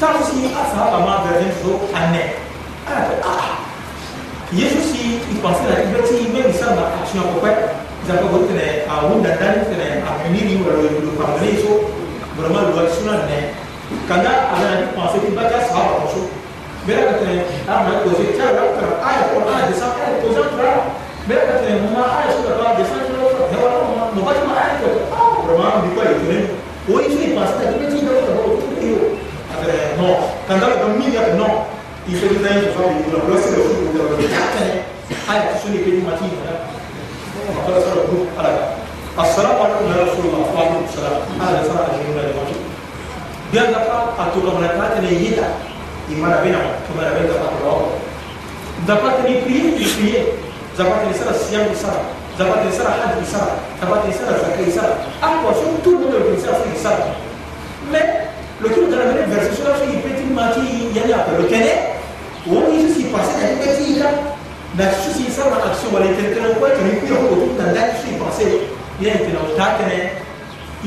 ترسي أثر ماذا ينشر النار أنا أقول آه يسوسي يبصر إبتي من سنة عشان أقول زكاة قلت لنا أهون دندان قلت لنا أمنيني ولا يقولوا كمني سو برما لوال سنة نه كنا أنا بصر إبتي سهر أشو मेरा कहते हैं आप मैं कोशिश कर रहा हूँ आय और आय दिशा आय कोशिश कर रहा हूँ मेरा कहते हैं मुमा आय शुरू कर रहा हूँ दिशा शुरू कर रहा हूँ मुमा मुबाज में आय कर रहा हूँ प्रमाण दिखा इतने कोई चीज़ पास्ता कितने चीज़ करो fɛrɛ nɔ ka d'a kan min yɛrɛ nɔ i fɛ ni fɛn sɔsɔ de yira o la se ka su kun dɔrɔn de k'a kɛnɛ a yɛrɛ tɛ so de kɛ ni mati yɛrɛ a taara sɔrɔ du ala la a sara wa ne kun yɛrɛ sɔrɔ la di a n'u sara a yɛrɛ sara a jɛn la yɛrɛ mati bɛn ka fa a to dɔrɔn k'a tɛnɛ yi la i mana bɛ na kɛmɛ di bɛ ka fa dɔrɔn dafa tɛ ni priye ni priye dafa tɛ ni sara siyan ni sara. Di tɛ ni di hali ni sara. Dafa tɛ ni sara zaka di sara. A kɔ so tu ni dɔ ni sara fo ni sara. Mais Lakini utaangalia verse sura hii ipeti mati yale ya pelekele. Uone hizo si passé na ipeti ika na kisho si sawa na kisho wale tetele kwa hiyo ni pia kwa kuta ndani si passé ile tena utake ne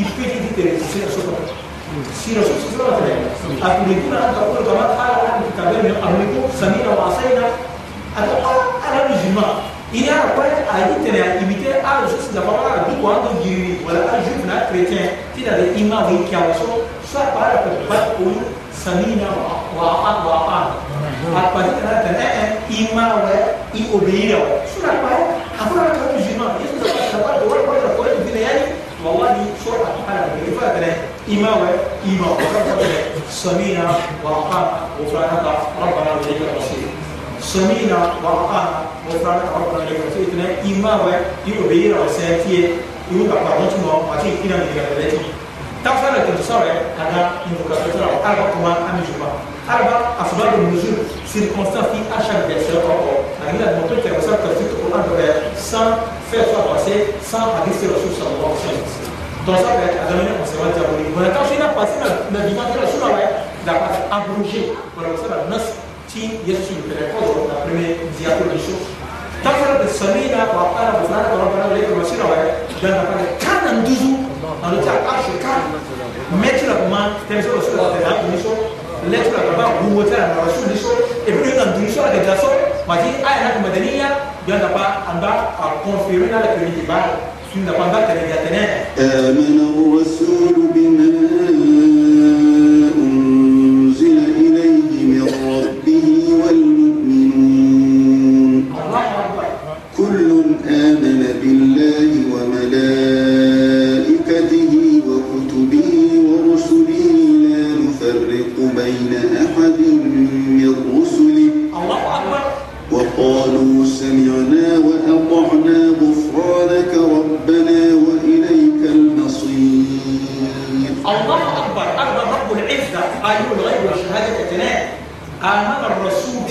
ipeti ditele sura sura. Sura sura sura tena. Akulikuna hata kwa kama hata kitabani amliko samira wa asaina. Atakuwa ala mjima. Ini ala kwa ayi tene imite ala Rasul da fama ala duko ando jiri wala ala juif na chrétien tidak ada imam wi kya so sa para ke bat un samina wa wa wa wa apa di kana tene eh imam wa i obeira sura pa aku ala musulman yesus da fama da wa kwa kwa kwa kwa yani والله سرعة على الرفاق إمام إمام سمينا وأطعنا غفرانك ربنا إليك المصير سمينا وأطعنا غفرانك ربنا إليك المصير إمام يؤبير وسيأتي يوقع بعضنا وأتي إلى من البلد تفعل التصور هذا يمكن أربع كمان أمي جمع أربع أسباب النزول circonstances qui à chaque verset encore. La Bible montre que ça que c'est pour un sans faire ça passer sans hadith sur le sallallahu alayhi wa sallam. Donc ça va être amené on se va dire oui. Voilà quand je n'ai passé la dimension la sunna ouais, d'accord, abrogé. ci Yesu pelekolo la prime diakonisho la a anaba rasulu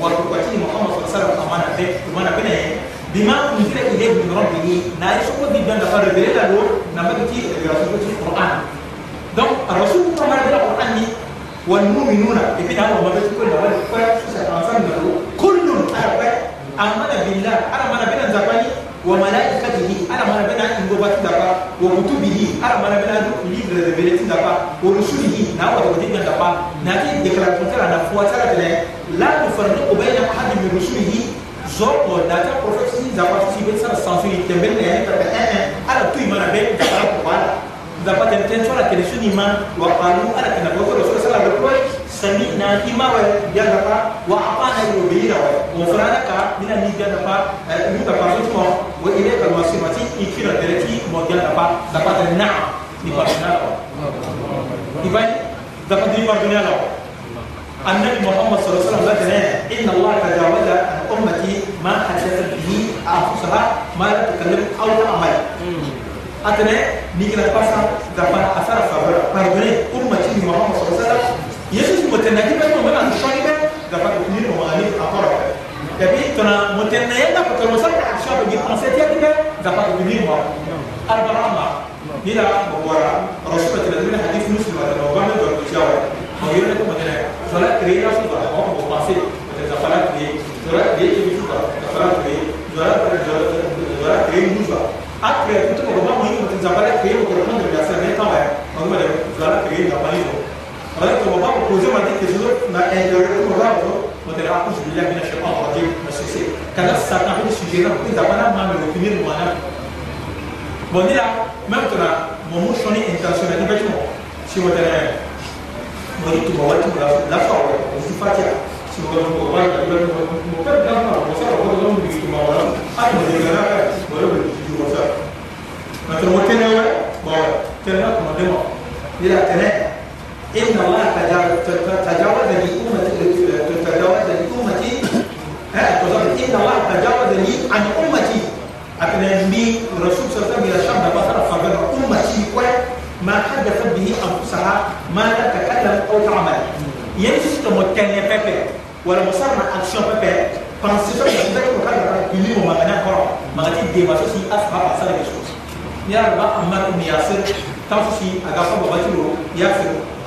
watupatie Muhammad sallallahu alaihi wasallam amana pe maana pena bima unzila ilayhi min rabbih na yashku bi banda farelera do na baki eh, rasul Qur'an. Donc rasul ko mara da Qur'an ni wal mu'minuna ipina hapo mabeti kwa wale kwa sasa tunafanya kullu arba amana billah ana maana bila wa malaikatihi ana mana bina ingobati daba wa kutubihi ana mana bina livre de vérité daba wa rusulihi na wa da dinga daba na ti déclaration tala na foi tala tele la nufarriqu bayna ahadin min rusulihi zoko da ta prophétie daba si ben sa sensu tembel ne ta ta eh ala tu سمينا إمارة يدابا وعطانا يوبيرا وفرانكا من أمي يدابا يوبا فرزوكم وإليك الواسماتي إكيرا دريكي موديان دابا دابا دنا إبارنا لو دابا دي مردنا لو. النبي محمد صلى الله عليه وسلم إن الله تجاوز أمتي ما حدث به أفسها ما تكلم أو أمي أتنى نيكي لتباسا دابا أثار فرزوكم طيب، أمتي محمد صلى الله عليه وسلم يسوس متناجبة ومنع الشايبة دفع اثنين ومغاليب أطرح تبيتنا متناجبة فترمسك على الشاب جيب نصيتي كده دفع اثنين مرة أربعة مرة إلى ورا رسولة الذين حديث مسلم ولا لو بعمل ولا بشاور ويقول لكم متناجبة صلاة كريه لا صدر هو بمصير وتدخلات كريه صلاة كريه بشدر دخلات كريه صلاة كريه بشدر أكبر كنت مقبل مهم وتنزبالك كريه وترمون درجاسة هي طبعا هم زالك كريه دفعين mu su après tout ko ba mo yene ko da fala kriya ko ko da sa ne ta wa mo ma da sala kriya da pa ni wala ko ba ko poser ma question na intérieur ko ba ko motenne a ku billahi min ash-shaytan rajim masisi kana sa ta ko sujet na ko da bana ma me opinion mo na bon ni la même إنما تجاوز لي أمتي تجاوز لي أمتي ها تظن إنما تجاوز لي عن أمتي. أكن أنبي رسول صلى الله عليه وسلم بطر فقال أمتي كوي ما حدث به أنفسها ما لا تكلم أو تعمل. يمشي كما كان يبقى ولا مصارنا أكشن بقى فانسي فانسي فانسي فانسي فانسي فانسي فانسي ما فانسي فانسي فانسي فانسي يا فانسي فانسي فانسي فانسي فانسي فانسي فانسي فانسي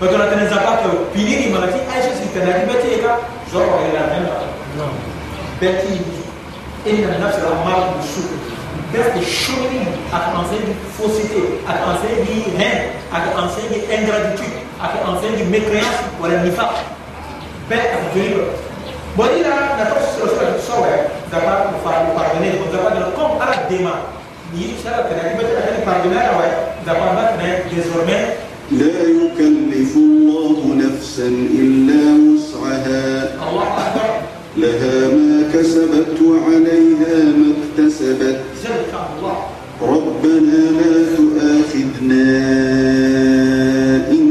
فكنا تنزبك بيني ما تي عايش في تنادي بتيكا زوا إلى الهنا بتي ان النفس الامر بالشوك بس الشوني اكنسي دي فوسيتي اكنسي دي هين اكنسي دي انغراتيتود اكنسي دي ميكريانس ولا نفاق بيت جريبر بولينا نتوس سوسكال سوا دابا نفار نفارغني دابا دابا دابا كوم على ديما ni. Sera que la liberté de la parole là ouais d'avoir maintenant désormais لا يكلف الله نفسا إلا وسعها. لها ما كسبت وعليها ما اكتسبت. ربنا لا تؤاخذنا إن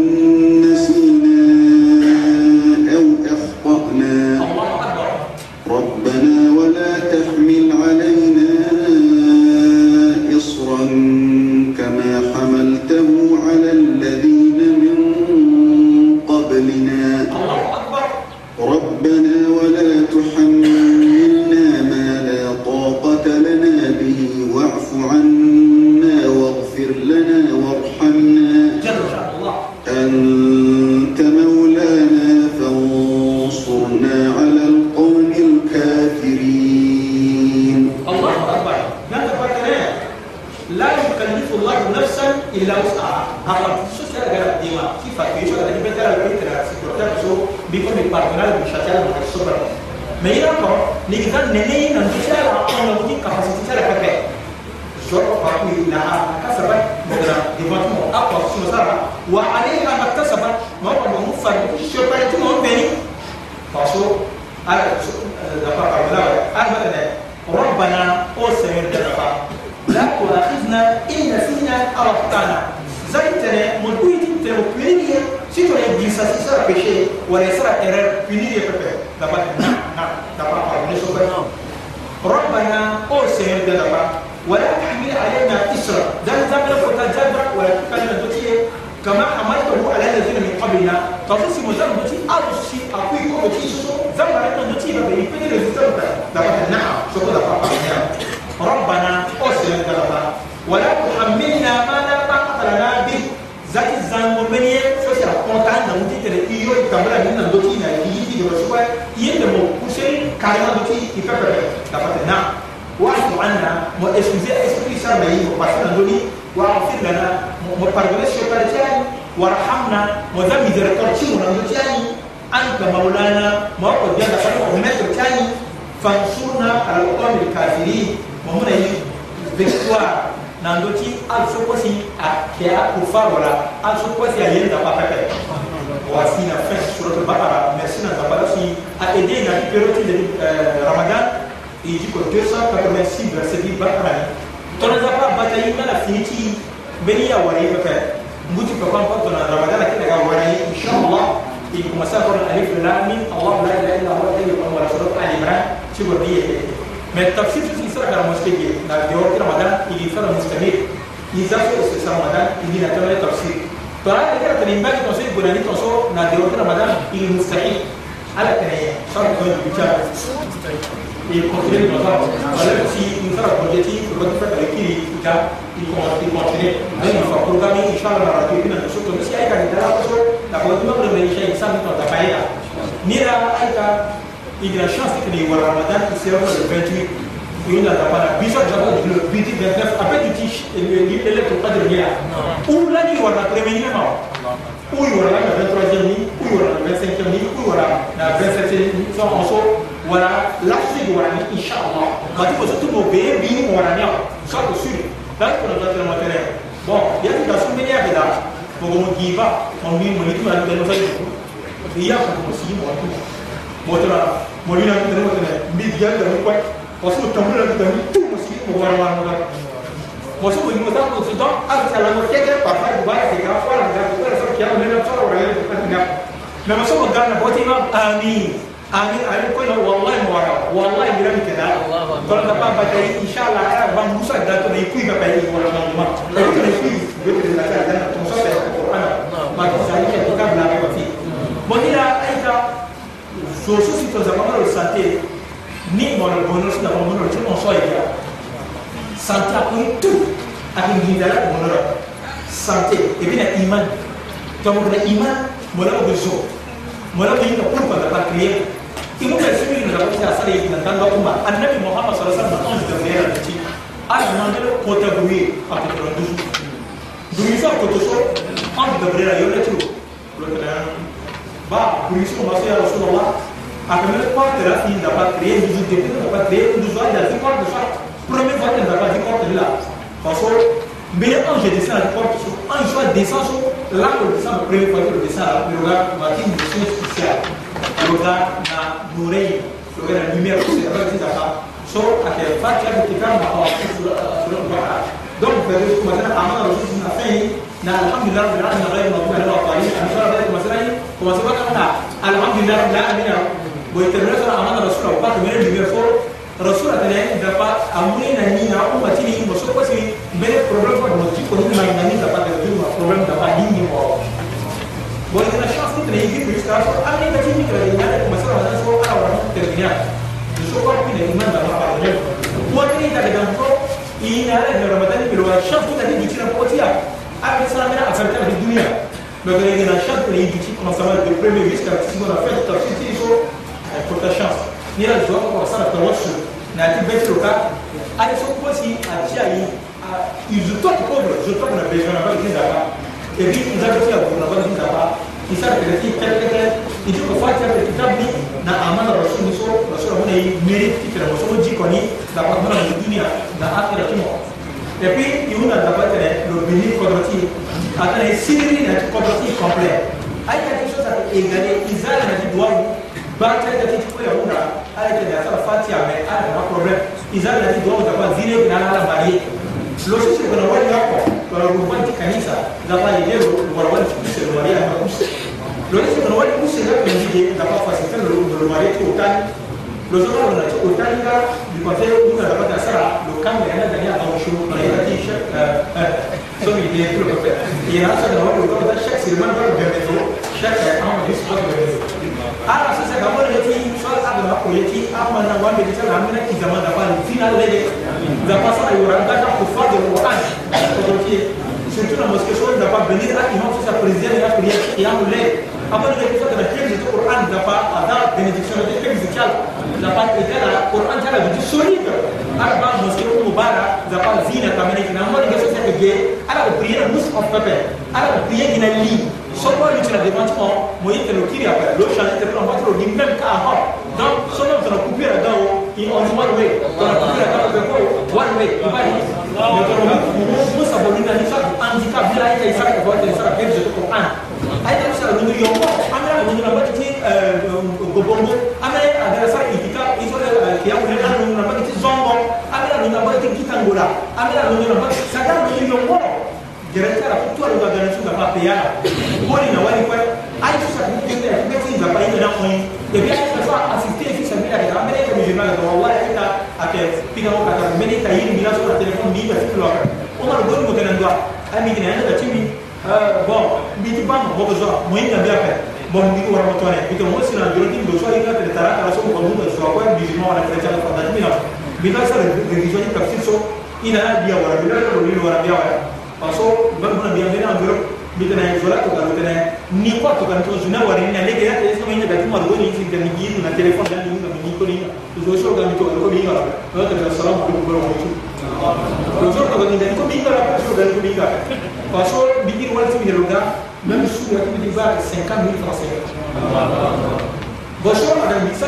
سيرة غير ديما كيف في شو هذا يبتدى البيت لا سيكورتات شو بيكون بيبارتنال بيشتغل مع السوبر ما يراكم نيجان نني نمشي على أقوى نمشي كفاسيتي على كفاية زور باقي لها كسبت مدرا ديفاتمو أقوى شو سارة وعليها ما اكتسبت ما هو مفرد شو بعدين ما بيني فاسو ربنا أو سمير دفع لا تؤاخذنا إن نسينا أو أخطأنا زيتنا تلوكينية سيتو يجي ساسيسا بشيء ولا يسرى إرر بنية بفع دفع نعم نعم دفع قبلا سوف ربنا أو سمير دفع ولا تحمل علينا إسرا ده زمن فتجبر ولا تكلم دوتيه كما حملته على الذين من قبلنا تفسي مجرد دوتي أرسي أقوي كو دوتي سو زمن دوتي ببي يبني رزيزان دفع نعم سوف دفع kamara ni na doti na yi yi de rosuwa ye de mo kuse kalema doti ki pepe da pate na wa tu anna mo excuse esprit sa mai mo pas na doni wa afir lana mo pardonne sho pare chai wa rahamna mo zami de rekor chi mo na doti ani anta maulana mo ko dia da pate o metro chai fa shurna al qawm al kafiri mo na yi victoire na doti al sho kosi a kea kufa wala al sho kosi a yenda pa pepe voici la fin sur. Merci qui a aidé la période de euh, Ramadan. Il dit que 286 verset. Ton Nazaba Batayima la finiti, Benia Wari, Ramadan, qui a Wari, Inch'Allah. Il commence à prendre l'alif de Allah, la ilaha illallah, tu vois bien. Mais tafsir, tout ce de Ramadan, il y fait le mustamir. Ils ont fait ce Ramadan, il la. فهذا كده تنبغي تفسير بناني تصو ناديو رمضان إلى مستحيل على كناية صار كون بيجار يكونتري نظام ولا si نفرق بروجيتي بروجيتي فرق كيري إذا يكونتري أي فبروجرامي إن شاء الله نرى كيري نشوف بس أي كان يدرى بسوا لابد ما بنعمل شيء إنسان متفاعل نرى أي كان إذا شانس كني ورا رمضان يصير 28 une adapana bisa jabo le petit 29 après tu tiches et le l'électro pas de bien ou là ni voilà premier ni ma ou y voilà la 23e ni ou y voilà la 25e ni ou y voilà la 27e ni sans en sort voilà là c'est voilà ni inchallah. Bah tu peux tout mon bébé ni voilà ni ça que sûr. Là pour le matériel. Bon il y a une façon de dire là pour mon giva on lui mon tout là dans ça il y a comme si moi tout. Moi là moi lui là tellement matériel. Mais bien dans le quoi? Wasu tambu la tambu tu musi mo war war mo wasu mo mo ta ko su don ar sa la mo ke ke pa pa du ba ke ga fa la ga ko so ke mo na so wa le ko ta na ma so mo ga na boti ma amin amin amin ko na wallahi mo wara wallahi mi ram ke da ko na pa ba dai inshallah ara ba musa da to ni kui ba pa ni wala ma ma ko ni kui be ke na ta da to so ta qur'an ma ko sa ke to ka bla ba fi mo ni la aita so so si to zamana lo santé ni bɔra bɔnɔ sida bɔnɔ cuma soal dia. ja aku itu akan n tu a ibu nak iman tɔmɔ na iman mula bɛ mula mɔlɔ bɛ yi ka kuru Ibu pari kiriyɛ i dapat sumi nana ko sisan sani yi nana ba kuma a nana bi mɔkama sɔrɔ sani ma anw tɛ mɛra bi ti a yi man kɛlɛ kɔtɛ bu ye a bɛ tɔrɔ dusu dumuni sɔrɔ kɔtɔ sɔrɔ anw tɛ mɛra ba dumuni sɔrɔ ma En première porte, il n'a pas créé une il n'a pas créé une il de. Première n'a pas de là. Parce que, mais quand je descends la porte, quand je soit là, je descends la première fois je descends là, de son. Je regarde ma oreille, je regarde la lumière, je regarde. Sauf à quelle fois, tu as sur le. Donc, vous verrez la a fait, fait, on a ويتبرز أمان الرسول أو بعد من الجميع فور رسول أتلاقي دابا أمرنا نينا أمتي نينا مسوكو سي بين بروبلم فور مجي كونين ما ينامي دابا تجدو ما بروبلم دابا نيني مو وإذا شخص تلاقي يجيب يشتغل فور أمري بتي نينا ينامي مسألة هذا سوى أنا ورانا تربيا يشوفوا كنا إيمان دابا بروبلم وتري تجدو فور إينا له رمضان بلوا شخص تلاقي يجيب بوتيا أبي سلامنا أفرتنا في الدنيا Mais quand il y a un chat, il dit qu'on s'en va de premier jusqu'à ce qu'on a fait, tu as fait, ta chance. N'i yɛrɛ jɔ kɔrɔ sara tɔrɔ su na ti bɛɛ tiro ka a yɛ so kosi a ti a ye ils ont tout pour le je trouve la besoin d'avoir des data et puis nous avons dit à vous d'avoir des data ils savent que les filles telles que telles ils disent que faut faire des data ni na amana rasul muso rasul on est mérite qui fait muso dit qu'on est la part de la dunia na akhira qui mort et puis il y a d'abord le béni quadratique attends les séries na quadratique complet a quelque chose à égaler. Ils ont la droit barakɛ jate ti koya wura ala ke da sara fatiya mɛ ala kana problème iza nati dɔrɔn ka ba zire bina ala bari losisi kana wali ya kɔ kana rubanti kanisa zapa ye ye wala wali kuse wali ya ma kuse losisi kana wali kuse ya kana jige zapa fasi fɛn lolo lolo wali ti o tani losi kana wala ti o tani ka dukɔtɛ wuna zapa da sara lo kan mɛ ana dani a ka wusu kana yɛrɛ ti shɛ sɔmi de kulo kɔfɛ yɛrɛ asa kana wali o tɔgɔ ta shɛ siriman dɔrɔn bɛn bɛ to shɛ kɛ an ma di sɔgɔ bɛn bɛ to ara sasa kama ne ti sala abla ko yati amana wa me ta ramina ki zama da ba fi na le da pa sa ayura da ka ku fadl wa an ko ti surtout na mosquée so da pa benir a imam sa président ya priya ya mu le après le fait da kemi to Quran da pa ada benediction da kemi kyal da pa ke da Quran ta da solide arba mosquée ko mubara da pa zina kamene ki na mo ne ga so ta ge ara priya mus of paper ara priya ginali somo lutina devancement moyitene okiri apa lo changer tele lambatelo ni même ka avant donc somo tona coupure adan o on one way tona coupure adan ope ko one way ibari tonamosabolunani soit handicap bila ayeka isaraka vote isara bebe jeto ko an ayeka bisara lundu yongo amela lundu lambati ti gobongo amela adala sara itika isole yakulena lundu lambati ti zongo amela lundu lambati ti kitangola amela lundu lambati sadala lundu yongo gerekara kutwalibwa garanti nga bapeera boli nawalibwa ayitusa kugendera kugetinga painga namwe ebyayitasa asiste ekisa birabira amereka mujimanga tawawalaita akapigaho kata kumene kayiri mirasola telefoni ndiita sikilwaka omala goni mutenandwa amigina yanga gachimi bon mbiti bano bokozo moyinga byaka bon ndiki wara motone bito mosi na joloti ndoswa inga teletara kala so ko munga so ko bijima wala kala chala fadati mina bito sa revision ni tafsir so ina dia wara bila ko ni wara dia wara kaso mabiyangene angiro mitena izola tokarotena nikwa tokanitozvina warinina nege yate isikamoina datimarigoniisinga migiinu na telefoni daniinga minikoniinga uzosoroka mitokarikobiingaraka notakaa salamu kulikubaramoitu uzorokainga nikobiingaraka soroka nikobiingaraka kaso bigiri walisibiheroga même sura kibidibaka 50 mille francs cinquante bisa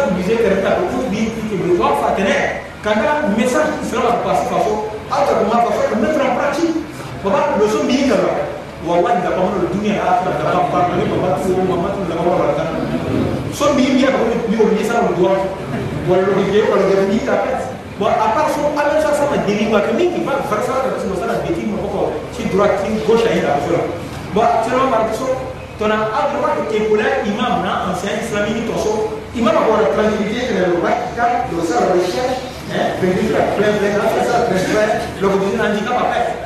baba lo so mi kala wallahi da kamar duniya da afira da kan fara ne baba ko mamma tun da kamar da so mi biya ko mi o ni sa ni part imam na ancien imam ko la que le right ka do recherche hein venir la plein plein la sa handicap après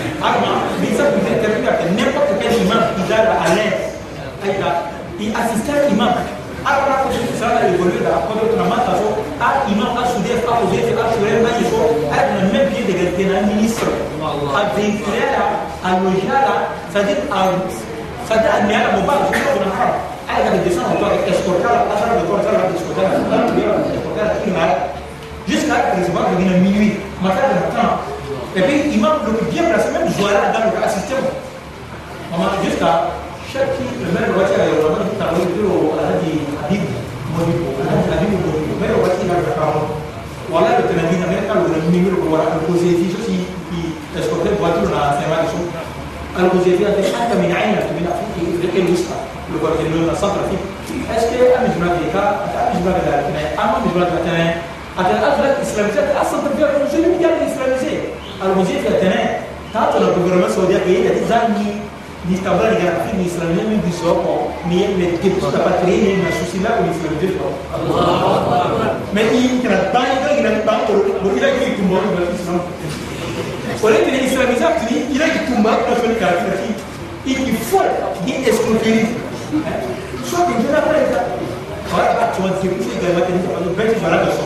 Arma, Bisa pouvait intervenir avec n'importe quel imam, il a à l'aise. Il assistait l'imam. Arma, quand je ça, il dans la de à à Soudé, à à Soudé, à à le même pied d'égalité ministre. À Déclé, à Lojala, c'est-à-dire. C'est-à-dire à Niala Mobile, je crois qu'on a fait. En avec escortala, à ça, la la la escortala, la minuit. Matin, le temps. Et puis, imam le bien placé, même joueur dans le assisté. Maman, jusqu'à chaque le même voiture, il y a vraiment un tableau de l'eau à la dit Habib, Modibo, à la dit Habib, Modibo, mais le voiture, il a le parole. Voilà le tenant d'un américain, le numéro pour voir le posé, si je suis escorté voiture dans la avez dit, أنت من عين من أفريقيا إفريقيا الوسطى، le voiture, le centre Afrique. Est-ce que أمي جمعة ذيك، أمي أتى الأفضل إسلامية أصلا تبقى تاتو لو fi ni islamien ni biso ko ni me ke to ta patrie ni na susi la ko islam de ko mais ni kra ba ni ga ni ba ko bo ila ki tumbo ni ba islam ole ni islamisa ni ila ki tumba ko fa ni ka fi il faut di escroquerie so que je la presa ahora va tu vas dire que la tenue de bête voilà de so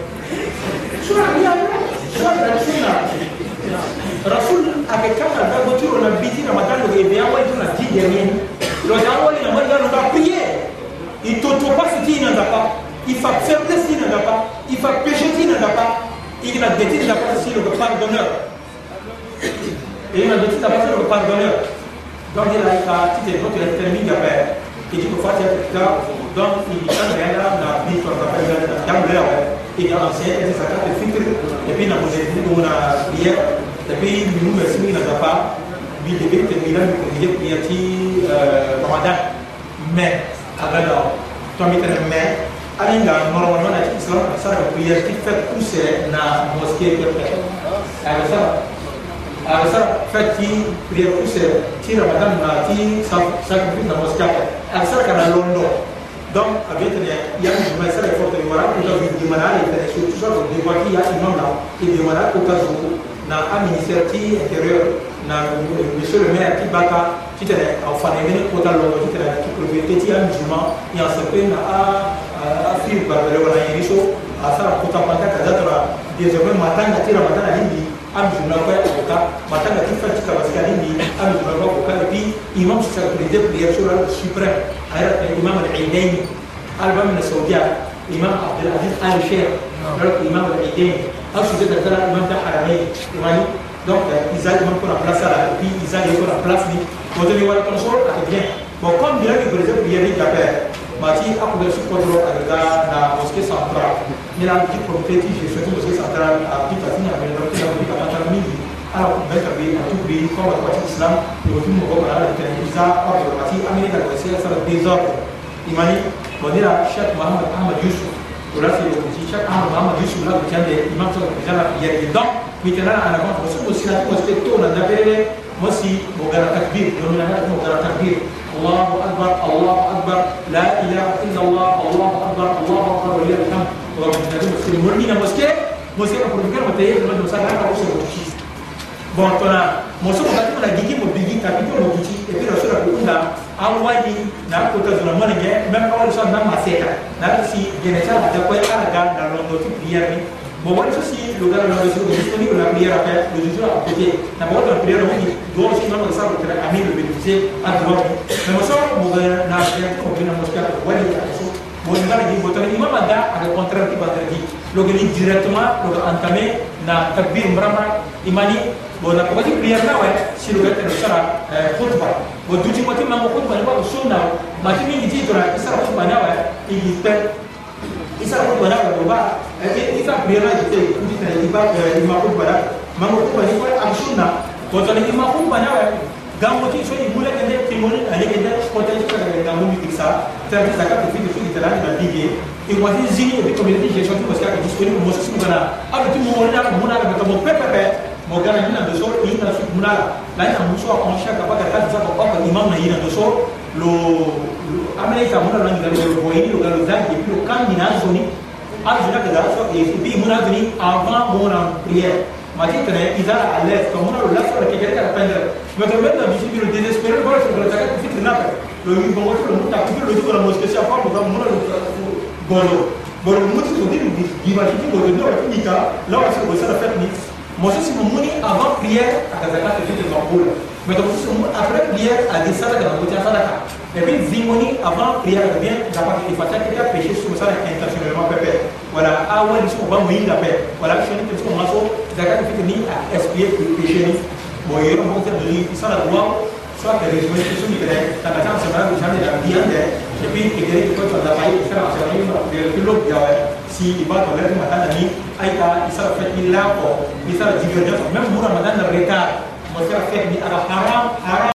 n'en a pas, il fait faiblesse qui n'en a pas, il fait péché qui n'en a pas, il n'a n'a pas le. Et il n'a n'a pas le. Donc il a la petite il a permis. Et tu peux faire donc il y a un la vie qu'on appelle d'ambleur. Hein. Il a de filtre, et puis il a posé une prière, et puis nous, il a pas. Il devait terminer le. Mais, à tomitere mais aɗa normalement na ci islam sara ko yerti fait pousser na mosquée ko fait di sara aɗa sara fait ci prier pousser ci ramadan na ci sacrifice na mosquée ko aɗa sara kana londo. Donc abetene yami ma sara forte wara ko di dimanare surtout ça ko des fois qu'il di a imam là et dimanare di pas beaucoup na a ministère ti intérieur le maire ti baka ti tene fana ye mene kota longo ti tene ti propriété ti amusulman yan sepe na a afir barbele wala yeri so asara kota panta kaza tara désormais matanga ti ramata na lindi amusulman kue akoka matanga ti fɛn ti kabasi ka lindi amusulman kue akoka et puis imam sacralisé prière sur le suprême. Ayra imam al-aidaini albam na saudia imam au sujet de ça imam ta Haramain imani donc Isa imam pour la place là et puis Isa il pour la place ni on te dit voilà ton à bien bon comme bien que par exemple il y a des appels mati aku da su kodro a daga na mosquée centrale ni la petite propriété j'ai fait mosquée centrale à petite façon à il y a une capacité midi ala bɛka be a tu be kɔma wati islam e wati mo ko ala ta iza ordre wati amerika ko sai sara désordre imani modira cheikh mohammed ahmad yusuf fi ko ci cheikh ahmad mohammed yusuf la ya di donc mi tana ana ko ko so sila ko ste to na da pere mosi mo gara takbir do na na mo gara takbir الله اكبر الله اكبر لا اله الا الله الله اكبر الله اكبر ولله الحمد وربنا مسلم مرني مسكي مسكي ko ko ko te mo sa ka ko so bon tona moso wakati unagigi mobigi kabidi omobigi epuis losula kokunda awali nakota zona molenge meme awaliso na maseka nalosi genesa adakue alaga na londo ti prière ni bon wali so si loga na londo sio disponible la prière après le jour à côté na bawo na prière omi doon si nono sa lotere ami le bénéficier à droit ni mais moso moga na prière ko bina moskia wali aso bon ngana gi botani imam ada ada contraire ti bandredi logani directement loga entamé na takbir mrama imani bona ko wakati prière na we si lo gata no sara khutba bo duti mati mango khutba ni ba sunna mati mi ti dora isara khutba na we ili pe isara khutba na we ba isa prière na jite kuti na iba ima khutba na mango khutba ni ko am sunna bo to ni ima khutba na we gangoti so i bula kende timoni ale kende kontenti so kende gangu mi kiksa terti zaka ko fiti fiti tala na bige e wati zini e ko meti je sotu parce que disponible mo su ngana abe tu mo na ko muna ka mo pepe pe mo gana ni na so i na su muna la na mo so a kon shaka ba ka ta za ko ba imam na ina so lo amene ta muna na ngalo lo boyi lo galo za ki lo kan ni na zoni abe jina ka za so e bi muna zoni avant mo na prière ma ti tɛnɛ izara a l'aise comme on a le lasso qui quelqu'un à peindre. Mais que même la musique le désespéré le voilà sur le tagak fit na ka le yu bongo sur le muta qui le dit que la mosquée c'est à forme comme on a le golo bon le muti so dit di ma ti golo no la nika là on se ça la fête ni moi c'est mon moni avant prière à kazaka fait des emboules Mais donc, après prière, à des salles, à des salles, mais bien, zimoni, avant prière, bien, d'après les fatales, il y a péché sur ça, intentionnellement, pépé. Voilà, ah ouais, ils sont pas mouillés, la paix. Voilà, je suis dit, parce qu'on m'a dit, d'accord, il faut à expier pour péché. Bon, il y a un bon terme de l'île, ça, la loi, soit que les gens qui sont libérés, la personne se met déjà dans la viande, et puis, il y a des choses dans la paille, ça, la personne, il y a l'autre, si il va dans l'air du matin, la nuit, aïe, ah, il s'en fait, il l'a, il s'en dit, même pour Ramadan, le retard, fet ni ara haram haram